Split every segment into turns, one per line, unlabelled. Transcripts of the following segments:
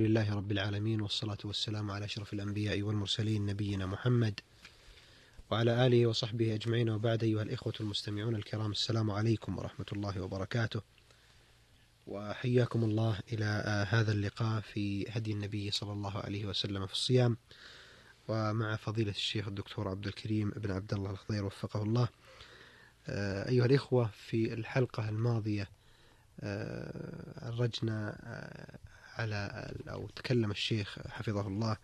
لله رب العالمين والصلاة والسلام على أشرف الأنبياء والمرسلين نبينا محمد وعلى آله وصحبه أجمعين. وبعد أيها الإخوة المستمعون الكرام السلام عليكم ورحمة الله وبركاته. وحياكم الله إلى هذا اللقاء في هدي النبي صلى الله عليه وسلم في الصيام. ومع فضيلة الشيخ الدكتور عبد الكريم بن عبد الله الخضير وفقه الله. أيها الإخوة في الحلقة الماضية عرجنا على أو تكلم الشيخ حفظه الله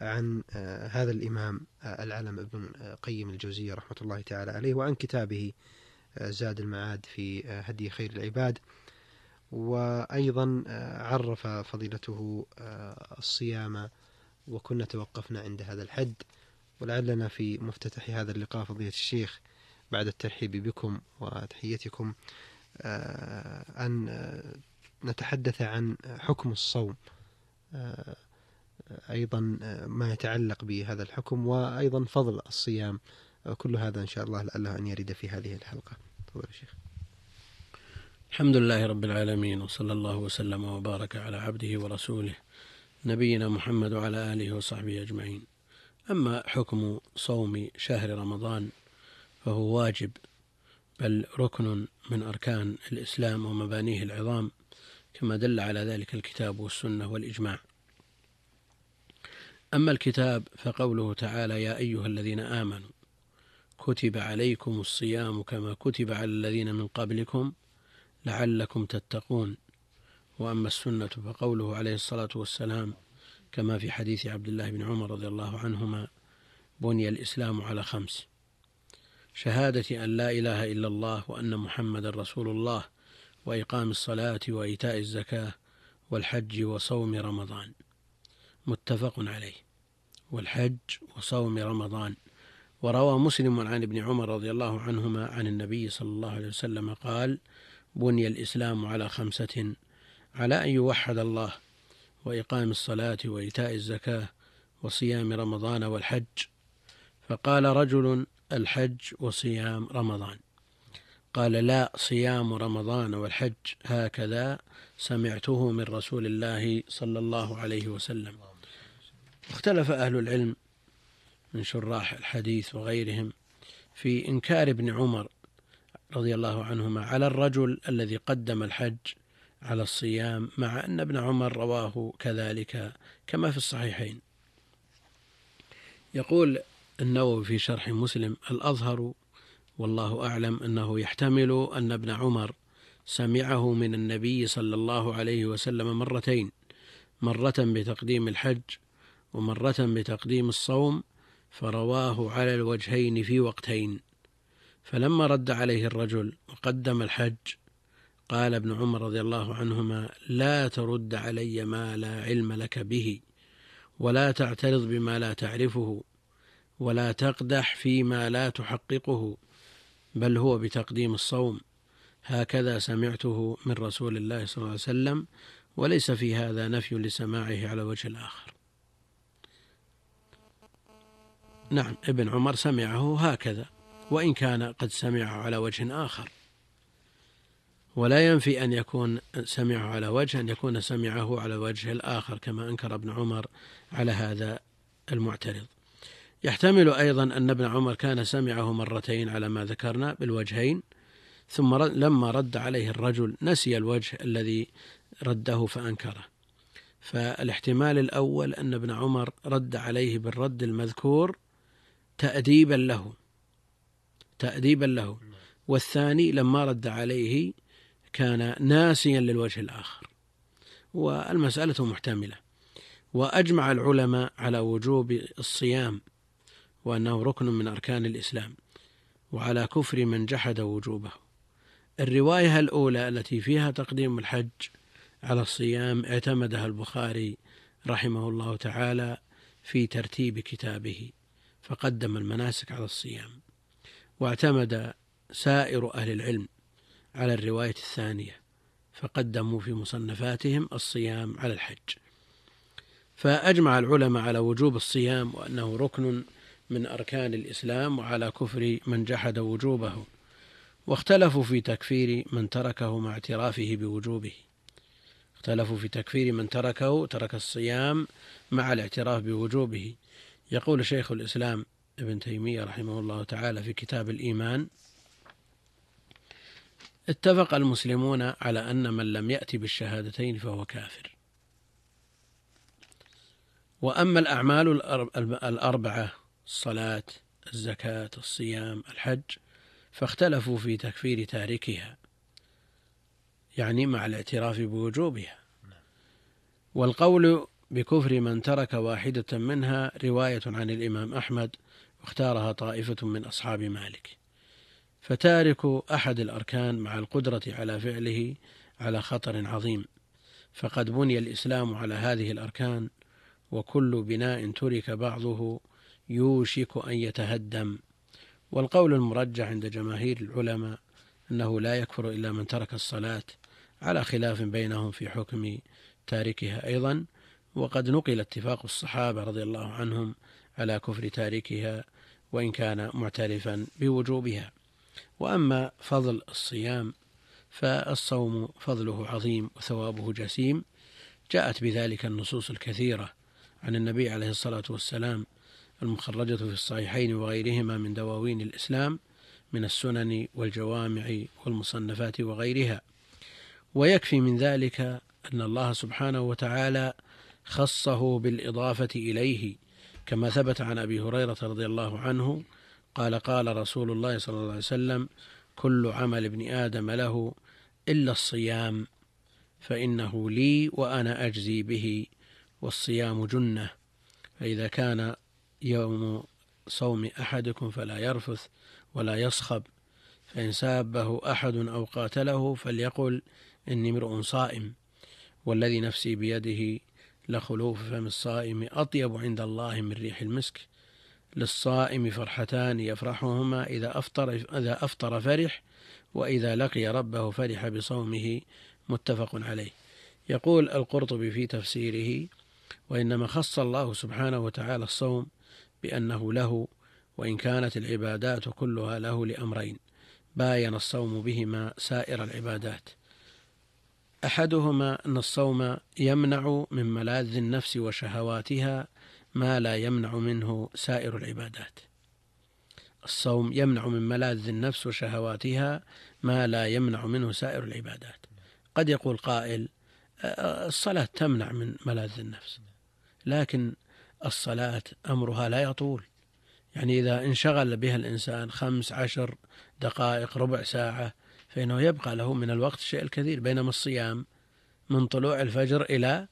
عن هذا الإمام العلم ابن قيم الجوزية رحمة الله تعالى عليه وعن كتابه زاد المعاد في هدي خير العباد. وأيضا عرف فضيلته الصيام وكنا توقفنا عند هذا الحد. ولعلنا في مفتتح هذا اللقاء فضيلة الشيخ بعد الترحيب بكم وتحيتكم أن نتحدث عن حكم الصوم. أيضا ما يتعلق بهذا الحكم وأيضا فضل الصيام. كل هذا إن شاء الله لعله أن يرد في هذه الحلقة. تفضل شيخ.
الحمد لله رب العالمين وصلى الله وسلم وبارك على عبده ورسوله نبينا محمد وعلى آله وصحبه أجمعين. أما حكم صوم شهر رمضان فهو واجب بل ركن من أركان الإسلام ومبانيه العظام. كما دل على ذلك الكتاب والسنة والإجماع. أما الكتاب فقوله تعالى يا أيها الذين آمنوا كتب عليكم الصيام كما كتب على الذين من قبلكم لعلكم تتقون. وأما السنة فقوله عليه الصلاة والسلام كما في حديث عبد الله بن عمر رضي الله عنهما بني الإسلام على خمس شهادة أن لا إله إلا الله وأن محمد رسول الله وإقام الصلاة وإيتاء الزكاة والحج وصوم رمضان. متفق عليه. والحج وصوم رمضان. وروى مسلم عن ابن عمر رضي الله عنهما عن النبي صلى الله عليه وسلم قال بني الإسلام على خمسة على أن يوحد الله وإقام الصلاة وإيتاء الزكاة وصيام رمضان والحج. فقال رجل الحج وصيام رمضان. قال لا صيام رمضان والحج هكذا سمعته من رسول الله صلى الله عليه وسلم. اختلف أهل العلم من شراح الحديث وغيرهم في إنكار ابن عمر رضي الله عنهما على الرجل الذي قدم الحج على الصيام مع أن ابن عمر رواه كذلك كما في الصحيحين. يقول النووي في شرح مسلم الأظهر والله أعلم أنه يحتمل أن ابن عمر سمعه من النبي صلى الله عليه وسلم مرتين مرة بتقديم الحج ومرة بتقديم الصوم فرواه على الوجهين في وقتين. فلما رد عليه الرجل وقدم الحج قال ابن عمر رضي الله عنهما لا ترد علي ما لا علم لك به ولا تعترض بما لا تعرفه ولا تقدح فيما لا تحققه. بل هو بتقديم الصوم. هكذا سمعته من رسول الله صلى الله عليه وسلم وليس في هذا نفي لسماعه على وجه الآخر. نعم ابن عمر سمعه هكذا وإن كان قد سمعه على وجه آخر. ولا ينفي أن يكون سمعه على وجه أن يكون سمعه على وجه الآخر كما أنكر ابن عمر على هذا المعترض. يحتمل أيضا أن ابن عمر كان سمعه مرتين على ما ذكرنا بالوجهين ثم لما رد عليه الرجل نسي الوجه الذي رده فأنكره. فالاحتمال الأول أن ابن عمر رد عليه بالرد المذكور تأديبا له تأديبا له. والثاني لما رد عليه كان ناسيا للوجه الآخر. والمسألة محتملة. وأجمع العلماء على وجوب الصيام وأنه ركن من أركان الإسلام وعلى كفر من جحد وجوبه. الرواية الأولى التي فيها تقديم الحج على الصيام اعتمدها البخاري رحمه الله تعالى في ترتيب كتابه فقدم المناسك على الصيام. واعتمد سائر أهل العلم على الرواية الثانية فقدموا في مصنفاتهم الصيام على الحج. فأجمع العلماء على وجوب الصيام وأنه ركن من أركان الإسلام وعلى كفر من جحد وجوبه واختلفوا في تكفير من تركه مع اعترافه بوجوبه. اختلفوا في تكفير من تركه ترك الصيام مع الاعتراف بوجوبه. يقول شيخ الإسلام ابن تيمية رحمه الله تعالى في كتاب الإيمان اتفق المسلمون على أن من لم يأتي بالشهادتين فهو كافر. وأما الأعمال الأربعة الصلاة الزكاة الصيام الحج فاختلفوا في تكفير تاركها يعني مع الاعتراف بوجوبها. والقول بكفر من ترك واحدة منها رواية عن الإمام أحمد واختارها طائفة من أصحاب مالك. فتارك أحد الأركان مع القدرة على فعله على خطر عظيم. فقد بني الإسلام على هذه الأركان وكل بناء ترك بعضه يوشك أن يتهدم. والقول المرجح عند جماهير العلماء أنه لا يكفر إلا من ترك الصلاة على خلاف بينهم في حكم تاركها أيضا. وقد نقل اتفاق الصحابة رضي الله عنهم على كفر تاركها وإن كان معترفا بوجوبها. وأما فضل الصيام فالصوم فضله عظيم وثوابه جسيم. جاءت بذلك النصوص الكثيرة عن النبي عليه الصلاة والسلام المخرجة في الصحيحين وغيرهما من دواوين الإسلام من السنن والجوامع والمصنفات وغيرها. ويكفي من ذلك أن الله سبحانه وتعالى خصه بالإضافة إليه كما ثبت عن أبي هريرة رضي الله عنه قال قال رسول الله صلى الله عليه وسلم كل عمل ابن آدم له إلا الصيام فإنه لي وأنا أجزي به والصيام جنة فإذا كان يوم صوم أحدكم فلا يرفث ولا يصخب فإن سابه أحد أو قاتله فليقل إني امرؤ صائم والذي نفسي بيده لخلوف فم الصائم أطيب عند الله من ريح المسك. للصائم فرحتان يفرحهما إذا أفطر إذا أفطر فرح وإذا لقي ربه فرح بصومه متفق عليه. يقول القرطبي في تفسيره وإنما خص الله سبحانه وتعالى الصوم بأنه له وإن كانت العبادات كلها له لأمرين باين الصوم بهما سائر العبادات. أحدهما أن الصوم يمنع من ملاذ النفس وشهواتها ما لا يمنع منه سائر العبادات. الصوم يمنع من ملاذ النفس وشهواتها ما لا يمنع منه سائر العبادات. قد يقول قائل الصلاة تمنع من ملاذ النفس. لكن الصلاة أمرها لا يطول. يعني إذا انشغل بها الإنسان خمس عشر دقائق ربع ساعة فإنه يبقى له من الوقت الشيء الكثير بينما الصيام من طلوع الفجر إلى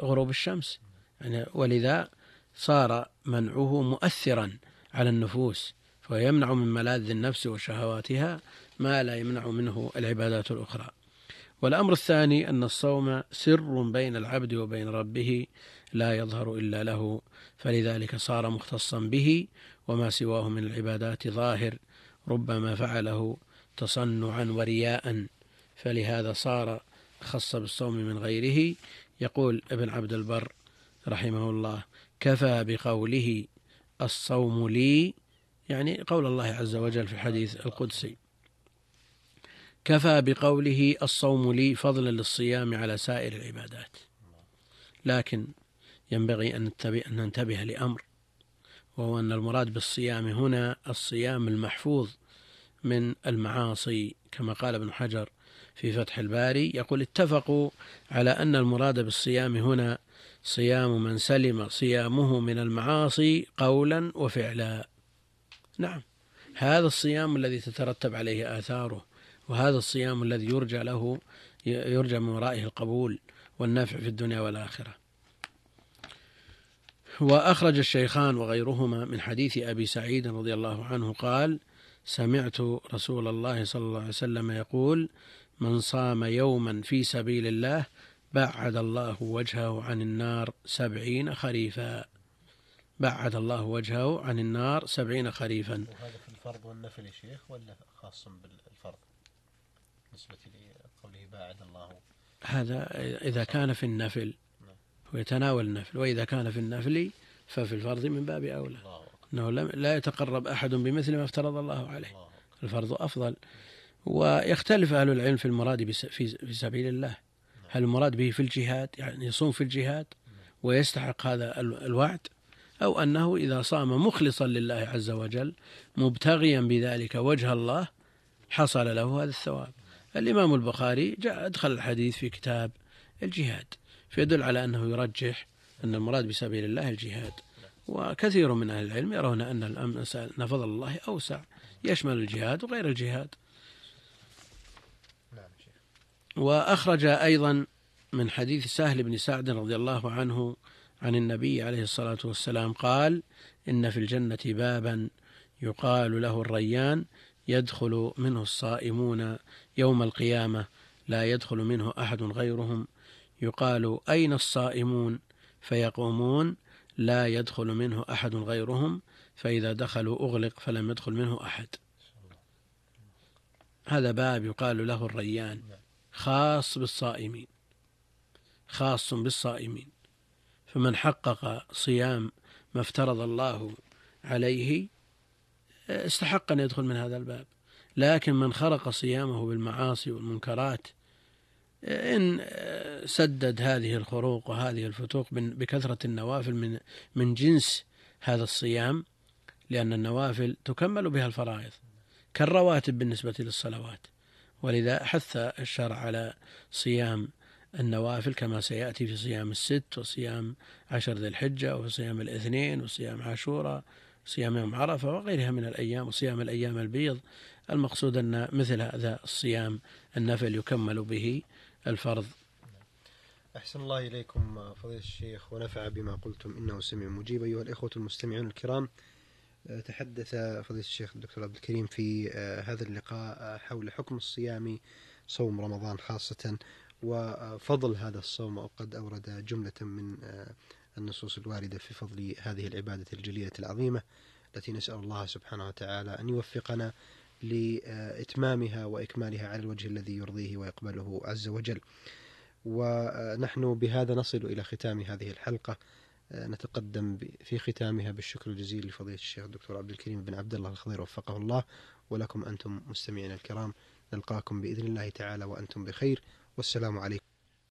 غروب الشمس. يعني ولذا صار منعه مؤثرا على النفوس فيمنع من ملاذ النفس وشهواتها ما لا يمنع منه العبادات الأخرى. والأمر الثاني أن الصوم سر بين العبد وبين ربه لا يظهر إلا له فلذلك صار مختصا به وما سواه من العبادات ظاهر ربما فعله تصنعا ورياء. فلهذا صار خص بالصوم من غيره. يقول ابن عبد البر رحمه الله كفى بقوله الصوم لي يعني قول الله عز وجل في الحديث القدسي. كفى بقوله الصوم لي فضلا للصيام على سائر العبادات. لكن ينبغي أن ننتبه لأمر وهو أن المراد بالصيام هنا الصيام المحفوظ من المعاصي كما قال ابن حجر في فتح الباري يقول اتفقوا على أن المراد بالصيام هنا صيام من سلم صيامه من المعاصي قولا وفعلا. نعم هذا الصيام الذي تترتب عليه آثاره وهذا الصيام الذي يرجى له يرجى من ورائه القبول والنفع في الدنيا والآخرة. وأخرج الشيخان وغيرهما من حديث أبي سعيد رضي الله عنه قال سمعت رسول الله صلى الله عليه وسلم يقول من صام يوما في سبيل الله بعد الله وجهه عن النار سبعين خريفا. بعد الله وجهه عن النار سبعين خريفا.
وهذا في الفرض والنفل يا شيخ ولا خاص بالفرض؟ بالنسبة لقوله باعد الله.
هذا إذا كان في النفل ويتناول النفل وإذا كان في النفل ففي الفرض من باب أولى. أنه لا يتقرب أحد بمثل ما افترض الله عليه. الفرض أفضل. ويختلف أهل العلم في المراد في سبيل الله. هل المراد به في الجهاد؟ يعني يصوم في الجهاد ويستحق هذا الوعد؟ أو أنه إذا صام مخلصا لله عز وجل مبتغيا بذلك وجه الله حصل له هذا الثواب. الإمام البخاري جاء أدخل الحديث في كتاب الجهاد فيدل على أنه يرجح أن المراد بسبيل الله الجهاد. وكثير من أهل العلم يرون أن أن فضل الله أوسع يشمل الجهاد وغير الجهاد. وأخرج أيضا من حديث سهل بن سعد رضي الله عنه عن النبي عليه الصلاة والسلام قال إن في الجنة بابا يقال له الريان يدخل منه الصائمون يوم القيامة لا يدخل منه أحد غيرهم. يقال أين الصائمون؟ فيقومون لا يدخل منه أحد غيرهم فإذا دخلوا أغلق فلم يدخل منه أحد. هذا باب يقال له الريان خاص بالصائمين خاص بالصائمين. فمن حقق صيام ما افترض الله عليه استحق أن يدخل من هذا الباب. لكن من خرق صيامه بالمعاصي والمنكرات إن سدد هذه الخروق وهذه الفتوق بكثرة النوافل من من جنس هذا الصيام لأن النوافل تكمل بها الفرائض كالرواتب بالنسبة للصلوات. ولذا حث الشرع على صيام النوافل كما سيأتي في صيام الست وصيام عشر ذي الحجة وصيام الاثنين وصيام عاشوراء صيام يوم عرفة وغيرها من الأيام وصيام الأيام البيض. المقصود أن مثل هذا الصيام النفل يكمل به الفرض.
أحسن الله إليكم فضيلة الشيخ ونفع بما قلتم إنه سميع مجيب. أيها الإخوة المستمعون الكرام تحدث فضيلة الشيخ الدكتور عبد الكريم في هذا اللقاء حول حكم الصيام صوم رمضان خاصة وفضل هذا الصوم وقد أورد جملة من النصوص الواردة في فضل هذه العبادة الجليلة العظيمة التي نسأل الله سبحانه وتعالى أن يوفقنا لإتمامها وإكمالها على الوجه الذي يرضيه ويقبله عز وجل. ونحن بهذا نصل إلى ختام هذه الحلقة. نتقدم في ختامها بالشكر الجزيل لفضيلة الشيخ الدكتور عبد الكريم بن عبد الله الخضير وفقه الله. ولكم أنتم مستمعين الكرام نلقاكم بإذن الله تعالى وأنتم بخير. والسلام عليكم.